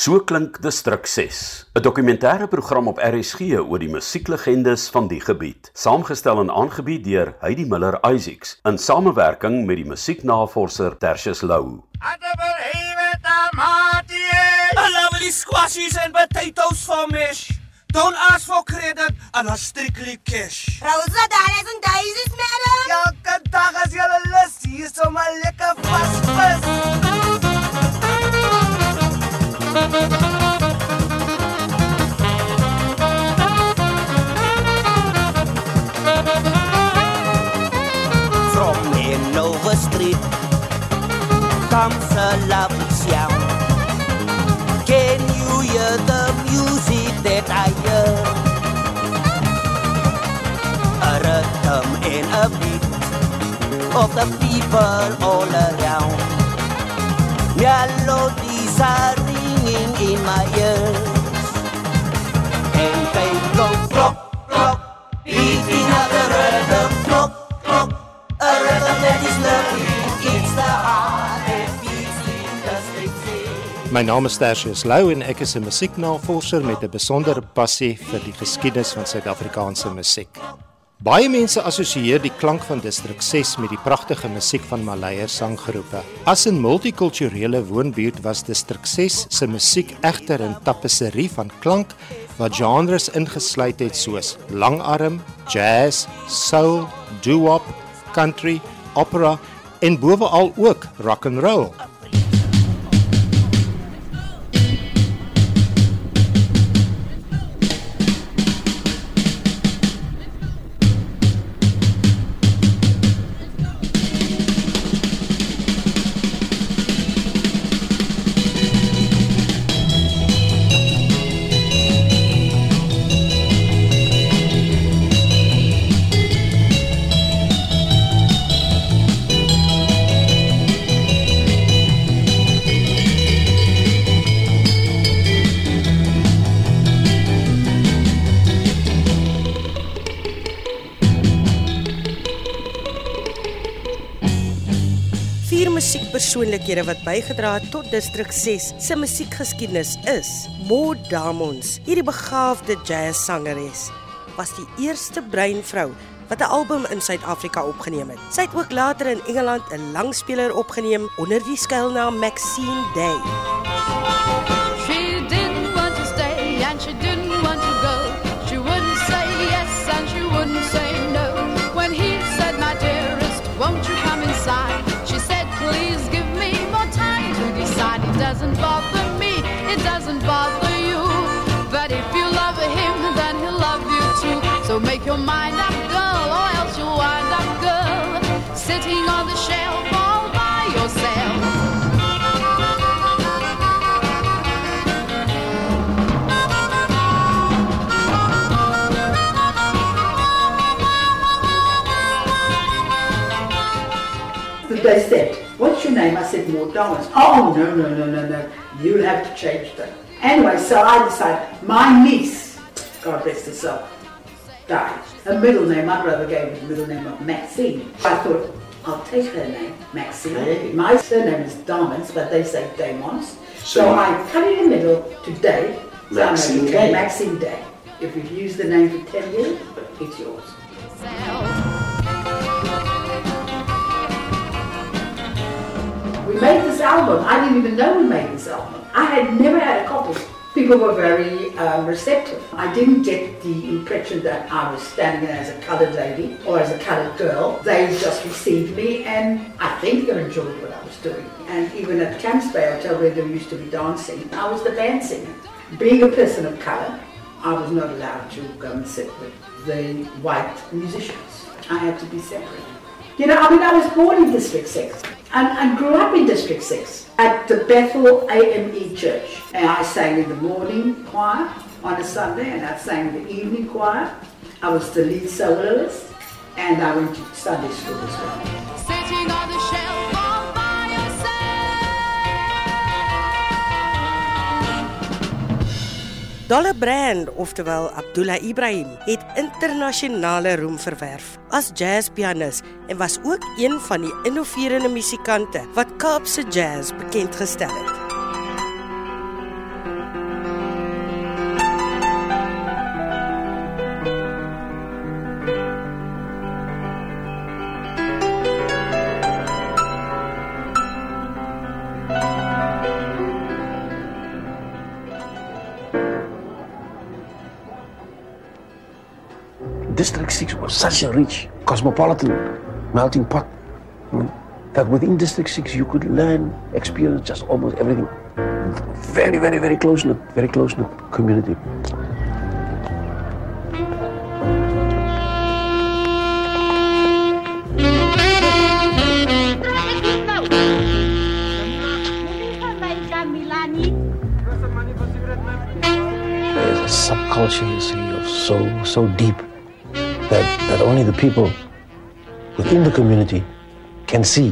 So klink Distrik 6, 'n dokumentêre program op RSG oor die musieklegendes van die gebied, saamgestel en aangebied deur Heidi Miller Isaacs in samewerking met die musieknavorser Tertius Lou. Lovely squashes and potatoes for mish. Don't ask for credit and a strictly cash. Rosa dollars and daisies, madam. Elke dag as jy lus, hier is sommer lekker vas vis. From Street comes a lovely sound. Can you hear the music that I hear? A rhythm and a beat of the people all around. Melodies are ringing in my ears, and they go clock, clock, beating of the rhythm, clock, clock. A rhythm that is lovely, it's the heart that beats in the streets. My naam is Tertius Lou en ek is 'n musieknavorser met 'n besondere passie vir die geskiedenis van Suid-Afrikaanse musiek. Baie mense assosieer die klank van Distrik 6 met die pragtige musiek van Malayer sanggroepe. As 'n multikulturele woonbuurt was Distrik 6 se musiek egter 'n tapisserie van klank wat genres ingesluit het soos langarm, jazz, soul, doo-wop, country, opera en bovenal ook rock and roll. Musiekpersoonlikhede wat bygedra het tot Distrik 6 se musiekgeskiedenis is: Maud Damons, hierdie begaafde jazzsangeres, was die eerste breinvrou wat 'n album in Suid-Afrika opgeneem het. Sy het ook later in Engeland 'n langspeler opgeneem onder die skuilnaam Maxine Day. Your mind up, girl, or else you'll wind up, girl, sitting on the shelf all by yourself. They said, What's your name? I said, Maud Dawes. Oh, no, no, no, no, no. You'll have to change that. Anyway, so I decided, my niece, God rest her soul, died. Her middle name, my brother gave me the middle name of Maxine. I thought, I'll take her name, Maxine. Hey. My surname is Damons, but they say Damons. So, So- I cut it in the middle today. Maxine Day. Maxine Day. If you've used the name for 10 years, it's yours. We made this album. I didn't even know we made this album. I had never had a copy. People were very um, receptive. I didn't get the impression that I was standing there as a coloured lady or as a coloured girl. They just received me and I think they enjoyed what I was doing. And even at Camps Bay Hotel where there used to be dancing, I was the band singer. Being a person of colour, I was not allowed to go and sit with the white musicians. I had to be separate. You know, I mean, I was born in District 6 and, and grew up in District 6 at the Bethel AME Church. And I sang in the morning choir on a Sunday and I sang in the evening choir. I was the lead soloist and I went to Sunday school as well. Dollar Brand, oftewel Abdullah Ibrahim, het internasionale roem verwerf as jazzpianis en was ook een van die innoverende musikante wat Kaapse jazz bekend gestel het. District 6 was such a rich, cosmopolitan melting pot mm, that within District 6 you could learn, experience just almost everything. Very, very, very close knit, very close knit community. There's a subculture, you see, of so, so deep that, that only the people within the community can see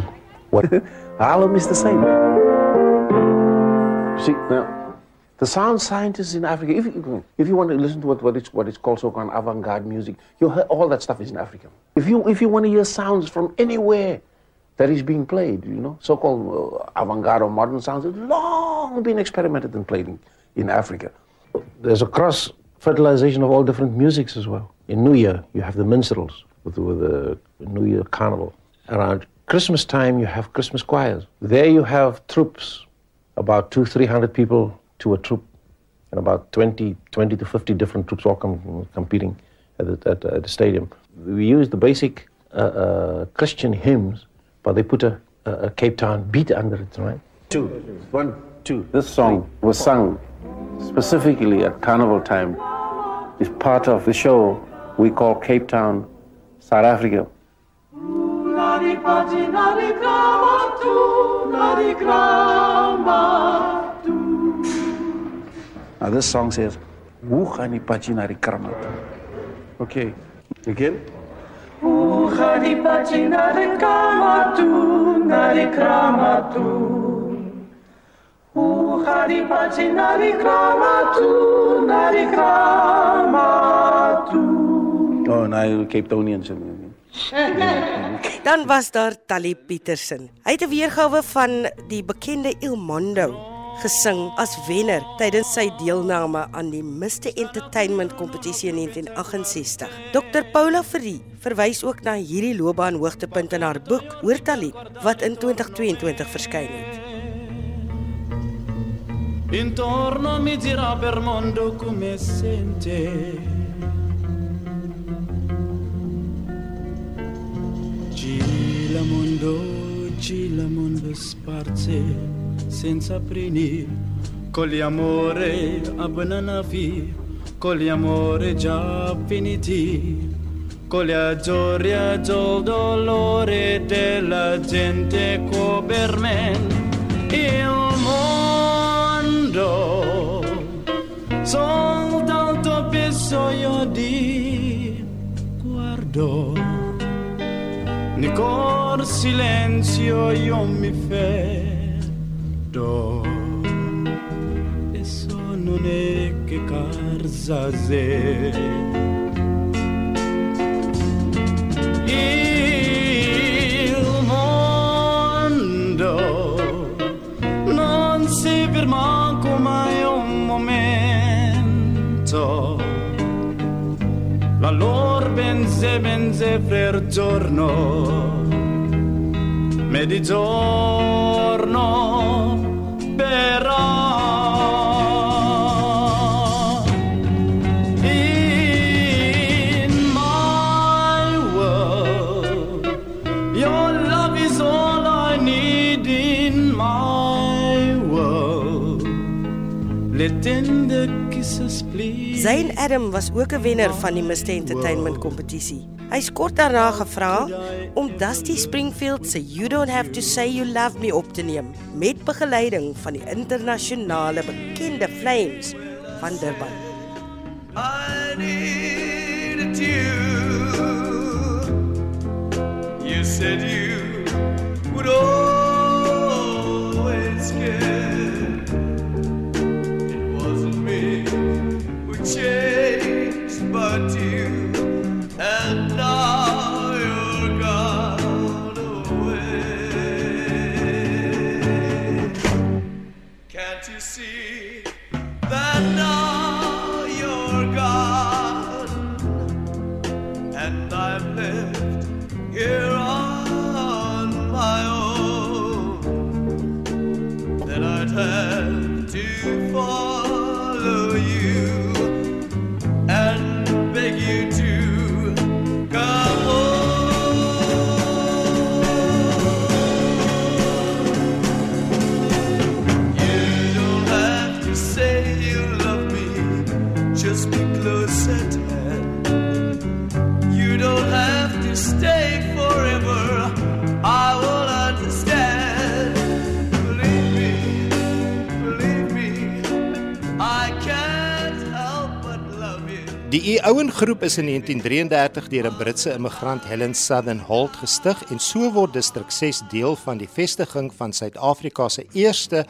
what Harlem is the same. See, now, the sound scientists in Africa, if you, if you want to listen to what, what, is, what is called so-called avant-garde music, you hear all that stuff is in Africa. If you, if you want to hear sounds from anywhere that is being played, you know, so-called uh, avant-garde or modern sounds have long been experimented and played in, in Africa. There's a cross-fertilization of all different musics as well. In New Year, you have the minstrels with, with the New Year carnival. Around Christmas time, you have Christmas choirs. There you have troops, about two, three hundred people to a troop, and about 20, 20 to 50 different troops all com- competing at the, at, at the stadium. We use the basic uh, uh, Christian hymns, but they put a, a, a Cape Town beat under it, right? Two, one, two. This song was sung specifically at carnival time. It's part of the show we call Cape Town, South Africa. Now this song says, Hoe gaan die padjie na die krama toe? Okay, again. Hoe gaat die padjie na die krama toe, na die Oh, nou Cape Townians. Dan was daar Tali Petersen. Hy het 'n weergawe van die bekende Il Mondo gesing as wenner tydens sy deelname aan die Mr Entertainment kompetisie in 1968. Dr Paula Ferrie verwys ook na hierdie loopbaan hoogtepunt in haar boek Hoor Tali wat in 2022 verskyn het. Intorno mi gira per mondo come sente. Gira mondo, gira mondo sparse senza freni. Con gli amore a bananafi, con gli amore già finiti. Con gli azzurri il dolore della gente per me. Il mondo soltanto bisogno di guardo nel cor silenzio io mi ferdo. E sono ne che carza il mondo non si ferma mai un momento. Valor benze benze per giorno. Mezzogiorno però. In my world Your love is all I need in my world. Let please Zayn Adam was ook 'n wenner van die Mr Entertainment kompetisie. Hy is kort daarna gevra om Dusty Springfield se You Don't Have to Say You Love Me op te neem met begeleiding van die internasionale bekende Flames van Durban. I needed you. You said you would always Die Ouen groep is in 1933 deur 'n Britse immigrant Helen Southern Holt gestig en so word distrik 6 deel van die vestiging van Suid-Afrika se eerste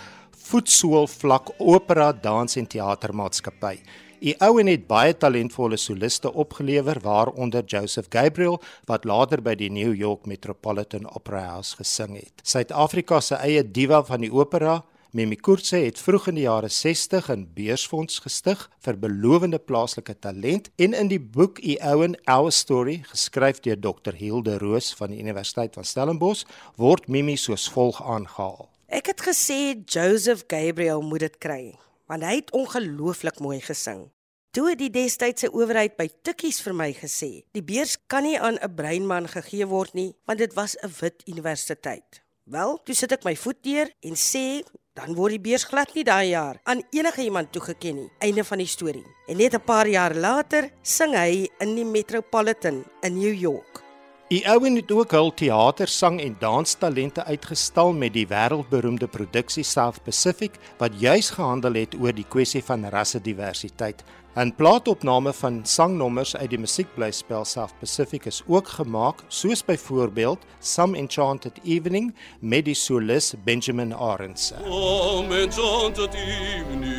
voetsool vlak opera, dans en teatermaatskappy. Die Ouen het baie talentvolle soliste opgelewer waaronder Joseph Gabriel wat later by die New York Metropolitan Opera House gesing het. Suid-Afrika se eie diva van die opera Mimi Kurtse het vroeg in die jare 60 'n beursfonds gestig vir belowende plaaslike talent en in die boek E Owen Our Story, geskryf deur Dr Hilde Roos van die Universiteit van Stellenbosch, word Mimi soos volg aangehaal. Ek het gesê Joseph Gabriel moet dit kry, want hy het ongelooflik mooi gesing. Toe die destydse owerheid by Tikkies vir my gesê, die beurs kan nie aan 'n breinman gegee word nie, want dit was 'n wit universiteit. Wel, toe sit ek my voet deur en sê dan word die beurs glad nie daai jaar aan enige iemand toegeken nie. Einde van die storie. En net 'n paar jaar later sing hy in die Metropolitan in New York. Die Owen het ook hul teater, sang en danstalente uitgestal met die wêreldberoemde produksie South Pacific wat juis gehandel het oor die kwessie van rassediversiteit. 'n Plaatopname van sangnommers uit die musiekblyspel South Pacific is ook gemaak, soos byvoorbeeld Some Enchanted Evening met die solis Benjamin Arendse. Some enchanted evening,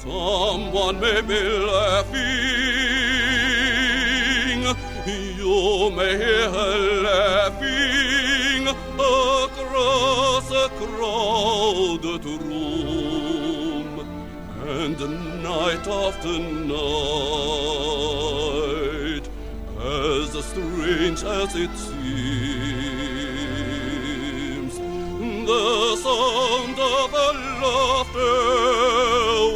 someone may be laughing. You may hear her laughing across a crowded room, and night after night, as strange as it seems, the sound of her laughter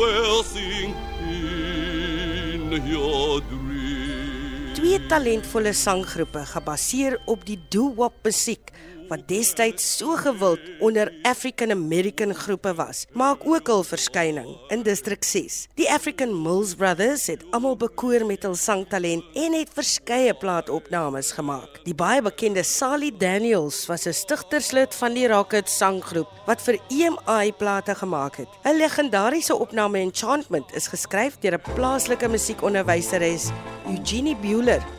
will sing in your dreams. Twee talentvolle sanggroepe gebaseer op die doo-wop musiek wat destyds so gewild onder African American groepe was, maak ook hul verskyning in distrik 6. Die African Mills Brothers het almal bekoor met hul sangtalent en het verskeie plaatopnames gemaak. Die baie bekende Sally Daniels was 'n stigterslid van die Rocket sanggroep wat vir EMI plate gemaak het. 'n Legendariese opname Enchantment is geskryf deur 'n plaaslike musiekonderwyseres, Eugenie Bueller.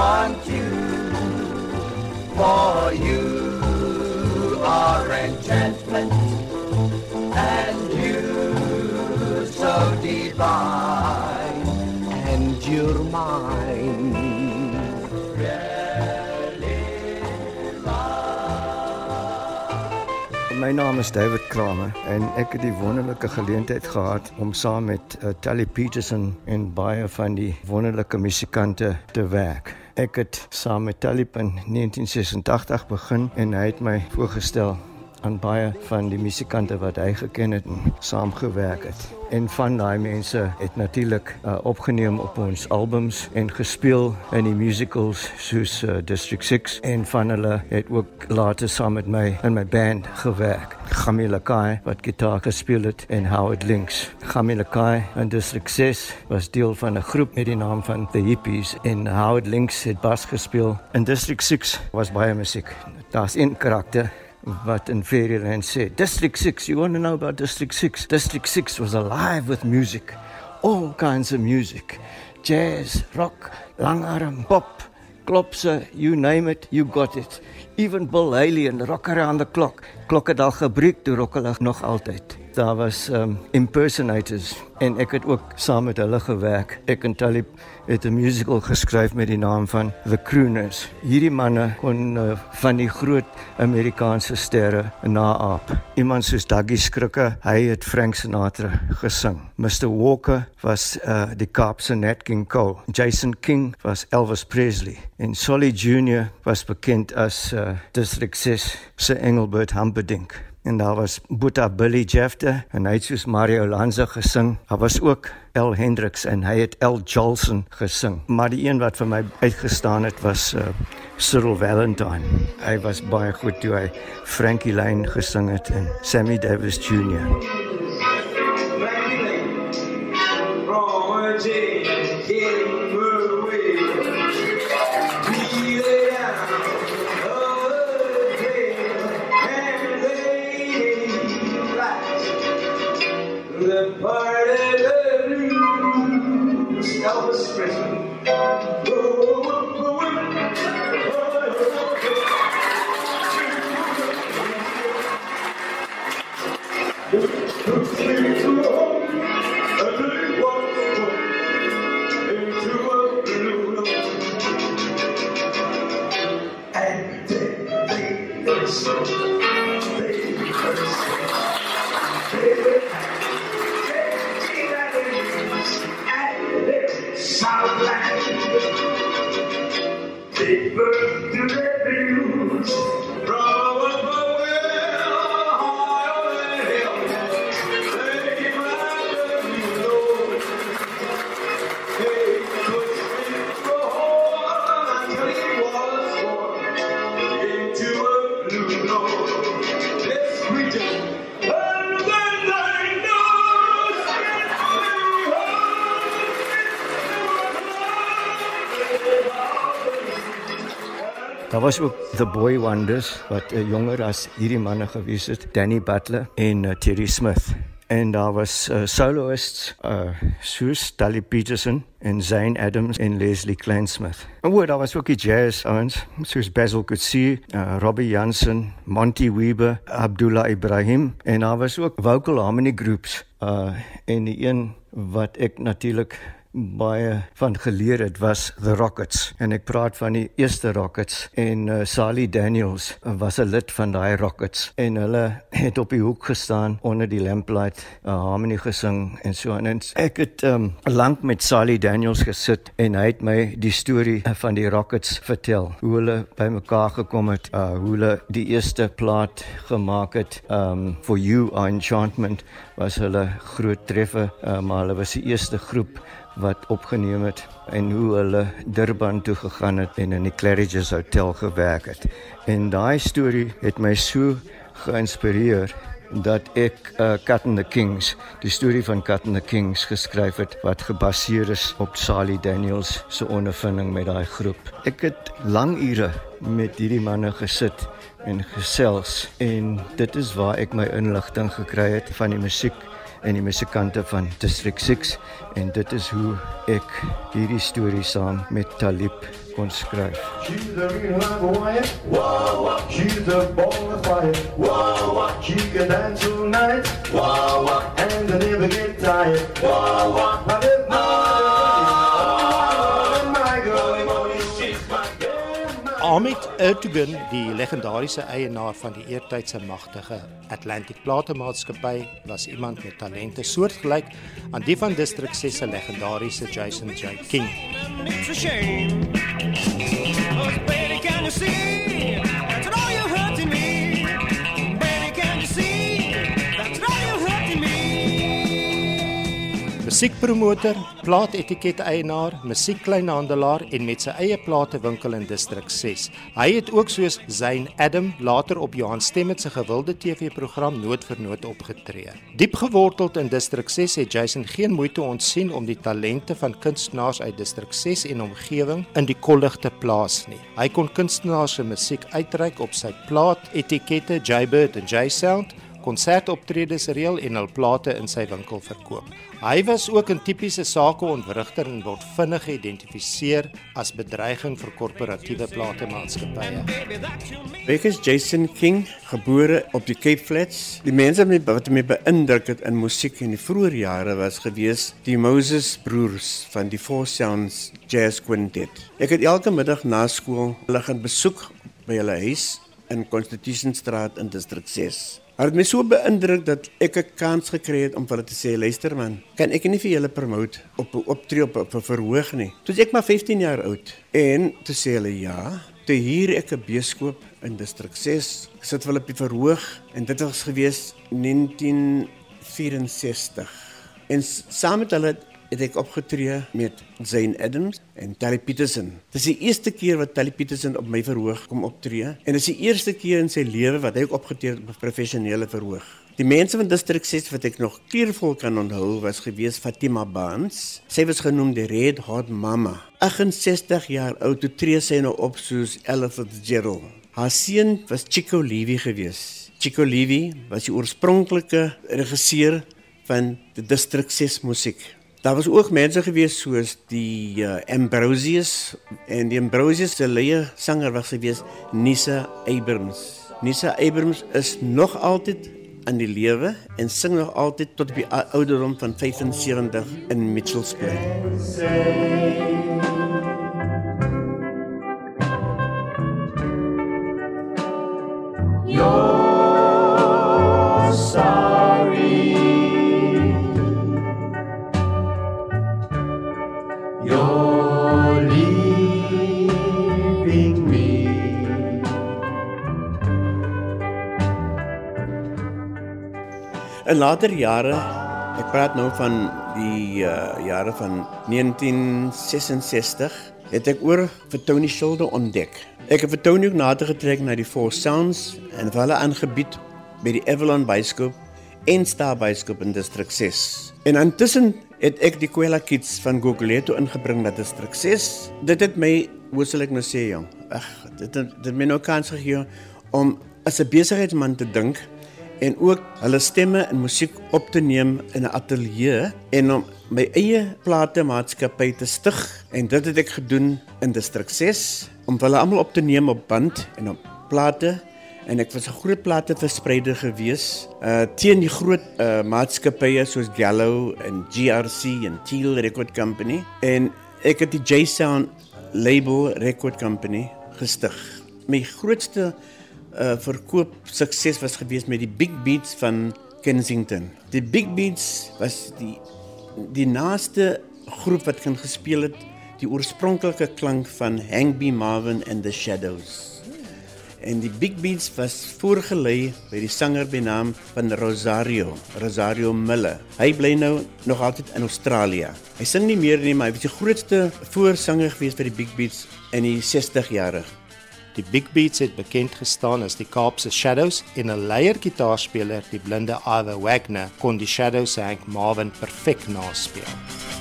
Want you. For you are enchantment, and you so divine, and you're mine. My naam is David Kramer en ek het die wonderlike geleentheid gehad om saam met uh, Tally Peterson en baie van die wonderlike musikante te werk. Ek het saam met Tally in 1986 begin en hy het my voorgestel aan baie van die musikante wat hy geken het en saamgewerk het. En van daai mense het natuurlik uh, opgeneem op ons albums en gespeel in die musicals soos uh, District 6 en van hulle het ook later saam met my in my band gewerk. Gamila Kai wat gitaar gespeel het en Howard Links. Gamila Kai in District 6 was deel van 'n groep met die naam van The Hippies en Howard Links het bas gespeel. In District 6 was baie musiek. Daar's een karakter wat in Fairyland sê. District 6, you want to know about District 6? District 6 was alive with music. All kinds of music. Jazz, rock, langarm, pop, klopse, you name it, you got it. Even Bill Haley and Rock Around the Clock. Klok het al gebreek, toe rock hulle nog altyd. Daar was um impersonators en ek het ook saam met hulle gewerk. Ek en Talib het 'n musical geskryf met die naam van The Crooners. Hierdie manne kon uh, van die groot Amerikaanse sterre naaap. Iemand soos Dougie Skrikke, hy het Frank Sinatra gesing. Mr Walker was uh, die Kaapse Nat King Cole. Jason King was Elvis Presley en Solly Junior was bekend as uh, District 6 se Engelbert Humperdinck en daar was Boeta Billy Jefte en hy het soos Mario Lanza gesing. Daar was ook El Hendricks en hy het El Jolson gesing. Maar die een wat vir my uitgestaan het was uh, Cyril Valentine. Hy was baie goed toe hy Frankie Lane gesing het en Sammy Davis Jr. Daar was ook The Boy Wonders wat uh, jonger as hierdie manne gewees het, Danny Butler en uh, Terry Smith. En daar was uh, soloists uh soos Dolly Peterson en Zane Adams en Leslie Kleinsmith. En ook daar was ook die jazz ouens soos Basil Coetzee, uh, Robbie Jansen, Monty Weber, Abdullah Ibrahim en daar was ook vocal harmony groups uh en die een wat ek natuurlik baie van geleer het was The Rockets. En ek praat van die eerste Rockets en uh, Sally Daniels was 'n lid van daai Rockets. En hulle het op die hoek gestaan onder die lamplight uh, harmony gesing en so en ek het um, lank met Sally Daniels gesit en hy het my die storie van die Rockets vertel. Hoe hulle bymekaar gekom het uh, hoe hulle die eerste plaat gemaak het um, for you our enchantment was hulle groot treffer. Uh, maar hulle was die eerste groep wat opgeneem het en hoe hulle Durban toe gegaan het en in die Claridge's Hotel gewerk het. En daai storie het my so geïnspireer dat ek uh, Cut and the Kings, die storie van Cut and the Kings geskryf het wat gebaseer is op Sally Daniels se ondervinding met daai groep. Ek het lang ure met hierdie manne gesit en gesels en dit is waar ek my inligting gekry het van die musiek en die musikante van District 6 en dit is hoe ek hierdie storie saam met Talib kon skryf. She's a real Hawaiian. Whoa, whoa. She's a ball of fire. Whoa, whoa. She can dance all night. Whoa, whoa. And I never get tired. Whoa, whoa. I live my Ahmed Ertegun, die legendariese eienaar van die eertydse magtige Atlantic Platemaatskappy, was iemand met talente soortgelyk aan die van District 6 se legendariese Jason J. King. It's a shame. Oh, baby, can you see? Musiekpromotor, plaatetiket eienaar, musiekkleinhandelaar en met sy eie platewinkel in Distrik 6. Hy het ook soos Zayn Adam later op Johan Stemmet se gewilde TV-program Noot vir Noot opgetree. Diep geworteld in Distrik 6 het Jason geen moeite ontsien om die talente van kunstenaars uit Distrik 6 en omgewing in die kollig te plaas nie. Hy kon kunstenaars se musiek uitreik op sy plaat etikette Jaybird en J-Sound konsertoptredes reël en hul plate in sy winkel verkoop. Hy was ook 'n tipiese sakeontwrigter en word vinnig geïdentifiseer as bedreiging vir korporatiewe platemaatskappye. Ek is Jason King, gebore op die Cape Flats. Die mense wat my beïndruk het in musiek in die vroeë jare was gewees die Moses broers van die Four Sounds Jazz Quintet. Ek het elke middag na skool hulle gaan besoek by hulle huis in Constitutionstraat in Distrik 6. Hulle het my so beïndruk dat ek 'n kans gekry het om hulle te sê, "Luister man, kan ek nie vir julle promote op 'n optree op 'n verhoog nie?" Toe ek maar 15 jaar oud en toe sê hulle, "Ja." Toe huur ek 'n beeskoop in Distrik 6. Ek sit hulle op die verhoog en dit was gewees 1964. En saam met hulle het ek opgetree met Zane Adams en Tally Peterson. Dit is die eerste keer wat Tally Peterson op my verhoog kom optree en dit is die eerste keer in sy lewe wat hy opgetree het op 'n professionele verhoog. Die mense van District 6 wat ek nog kleurvol kan onthou was gewees Fatima Baans. Sy was genoem die Red Hot Mama. 68 jaar oud toe tree sy nou op soos Ella Fitzgerald. Haar seun was Chico Levy gewees. Chico Levy was die oorspronklike regisseur van die District 6 musiek. Daar was ook mense gewees soos die uh, Ambrosius en die Ambrosius se leie sanger was gewees Nisa Abrams. Nisa Abrams is nog altyd in die lewe en sing nog altyd tot op die ouderdom van 75 in Mitchells Plain. You're You're leaving me. In later jare, ek praat nou van die uh, jare van 1966, het ek oor vir Tony Schilder ontdek. Ek het vir Tony ook nader getrek na die Four Sounds en vir hulle aangebied by die Avalon Bioskoop en Star Bioskoop in District 6. En intussen het ek die Kwela Kids van Gogoleto ingebring na District 6. Dit het my, hoe sal ek nou sê jong, ag, dit het, dit het my nou kans gegee om as 'n besigheidsman te dink en ook hulle stemme en musiek op te neem in 'n ateljee en om my eie platemaatskappy te stig en dit het ek gedoen in District 6 om hulle almal op te neem op band en op plate en ek was 'n groot plate verspreider gewees uh teen die groot uh maatskappye soos Gallo en GRC en Teal Record Company en ek het die J-Sound label record company gestig. My grootste uh verkoop sukses was gewees met die Big Beats van Kensington. Die Big Beats was die die naaste groep wat kan gespeel het die oorspronklike klank van Hank B Marvin and the Shadows. En die Big Beats was voorgelei by die sanger benaam van Rosario, Rosario Miller. Hy bly nou nog altyd in Australië. Hy sing nie meer nie, maar hy was die grootste voorsanger gewees vir die Big Beats in die 60 jare. Die Big Beats het bekend gestaan as die Kaapse Shadows en 'n leiergitaarspeler, die blinde Ivor Wagner, kon die Shadows se Hank Marvin perfek naspeel.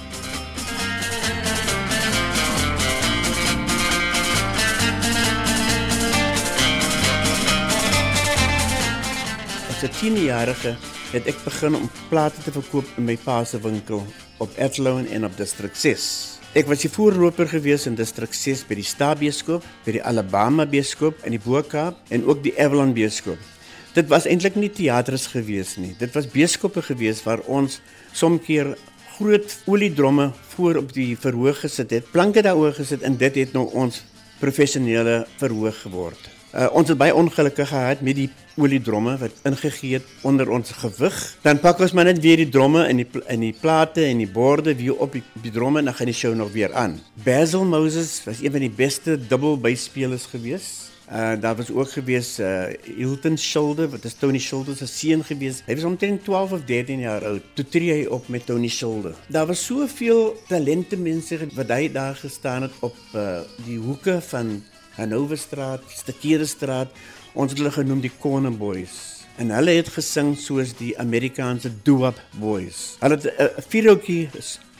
As 'n 10-jarige het ek begin om plate te verkoop in my pa se winkel op Athlone en op District 6. Ek was die voorloper gewees in District 6 by die Stabeeskoop, by die Alabama Beeskoop in die Bo-Kaap en ook die Avalon Beeskoop. Dit was eintlik nie teaters gewees nie. Dit was beeskoppe gewees waar ons somkeer groot oliedromme voor op die verhoog gesit het. Planke daaroor gesit en dit het nou ons professionele verhoog geword. Uh, ons het baie ongelukke gehad met die oliedromme wat ingegee het onder ons gewig. Dan pak ons maar net weer die dromme in die in die plate en die borde weer op die, die dromme en dan gaan die show nog weer aan. Basil Moses was een van die beste dubbelbyspelers gewees. Uh daar was ook gewees uh Hilton Schilder wat is Tony Schilder se seun gewees. Hy was omtrent 12 of 13 jaar oud. Toe tree hy op met Tony Schilder. Daar was soveel talente mense wat hy daar gestaan het op uh die hoeke van Hanoverstraat, Stekerestraat. Ons het hulle genoem die Corner Boys. En hulle het gesing soos die Amerikaanse doo-wop boys. Hulle het 'n vierhoutjie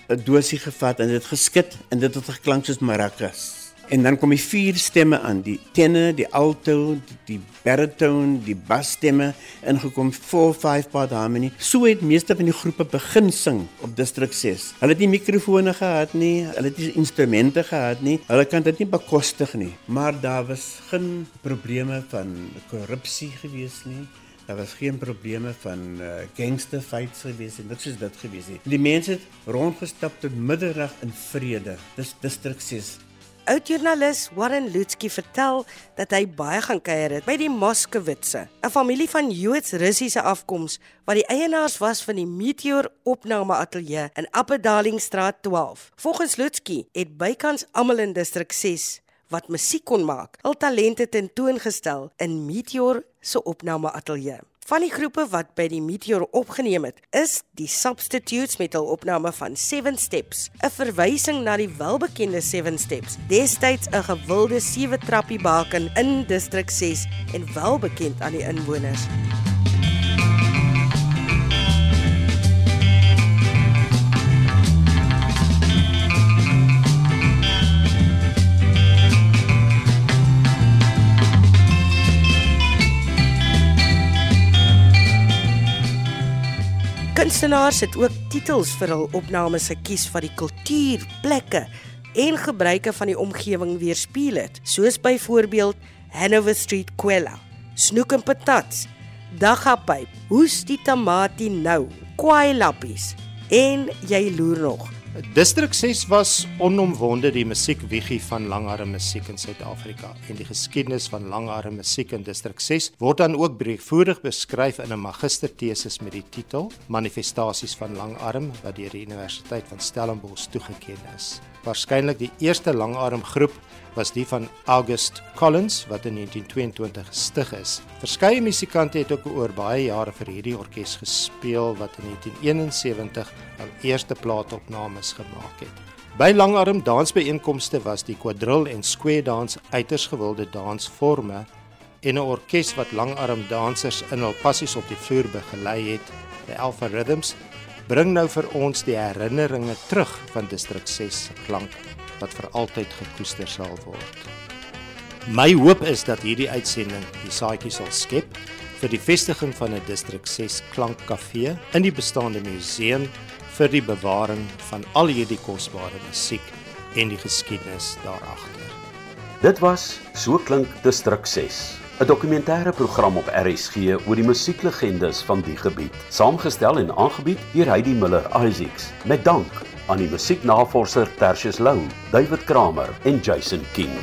'n dosie gevat en dit geskit en dit het geklank soos maracas. En dan kom die vier stemme aan, die tenor, die alto, die, baritone, die basstemme ingekom, 4-5 part harmony. So het meeste van die groepe begin sing op District 6. Hulle het nie mikrofone gehad nie, hulle het nie instrumente gehad nie. Hulle kan dit nie bekostig nie, maar daar was geen probleme van korrupsie gewees nie. Daar was geen probleme van uh, gangster fights gewees nie, niks soos dit gewees nie. Die mense het rondgestap tot midderdag in vrede. Dis District 6. Oud-joernalis Warren Lutsky vertel dat hy baie gaan kuier het by die Moskowitse, 'n familie van Joods-Russiese afkoms wat die eienaars was van die Meteor Opname Ateljee in Appedalingstraat 12. Volgens Lutsky het bykans almal in distrik 6 wat musiek kon maak, hul talente tentoongestel in Meteor se opname ateljee. Van die groepe wat by die Meteor opgeneem het, is die Substitutes met hul opname van Seven Steps, 'n verwysing na die welbekende Seven Steps, destyds 'n gewilde sewe trappie baken in distrik 6 en welbekend aan die inwoners. Kunstenaars het ook titels vir hul opnames gekies wat die kultuur, plekke en gebruike van die omgewing weerspieël het, soos byvoorbeeld Hanover Street Quella, Snoek en Patats, Daggapyp, Hoes die tamatie nou, Kwaai lappies en jy loer nog. Distrik 6 was onomwonde die musiekwiegie van langarm musiek in Suid-Afrika en die geskiedenis van langarm musiek in Distrik 6 word dan ook breedvoerig beskryf in 'n magistertesis met die titel Manifestasies van langarm wat deur die Universiteit van Stellenbosch toegekend is. Waarskynlik die eerste langarm groep was die van August Collins wat in 1922 gestig is. Verskeie musikante het ook oor baie jare vir hierdie orkes gespeel wat in 1971 hul eerste plaatopnames gemaak het. By langarm dansbyeenkomste was die quadrille en square dance uiters gewilde dansforme en 'n orkes wat langarm dansers in hul passies op die vloer begelei het, die Alpha Rhythms, bring nou vir ons die herinneringe terug van distrik 6 se klank wat vir altyd gekoester sal word. My hoop is dat hierdie uitsending die saadjie sal skep vir die vestiging van 'n distrik 6 klankkafee in die bestaande museum vir die bewaring van al hierdie kosbare musiek en die geskiedenis daaragter. Dit was So klink Distrik 6, 'n dokumentêre program op RSG oor die musieklegendes van die gebied, saamgestel en aangebied deur Heidi Miller Isaacs, met dank aan die musieknavorser Tertius Lou, David Kramer en Jason King.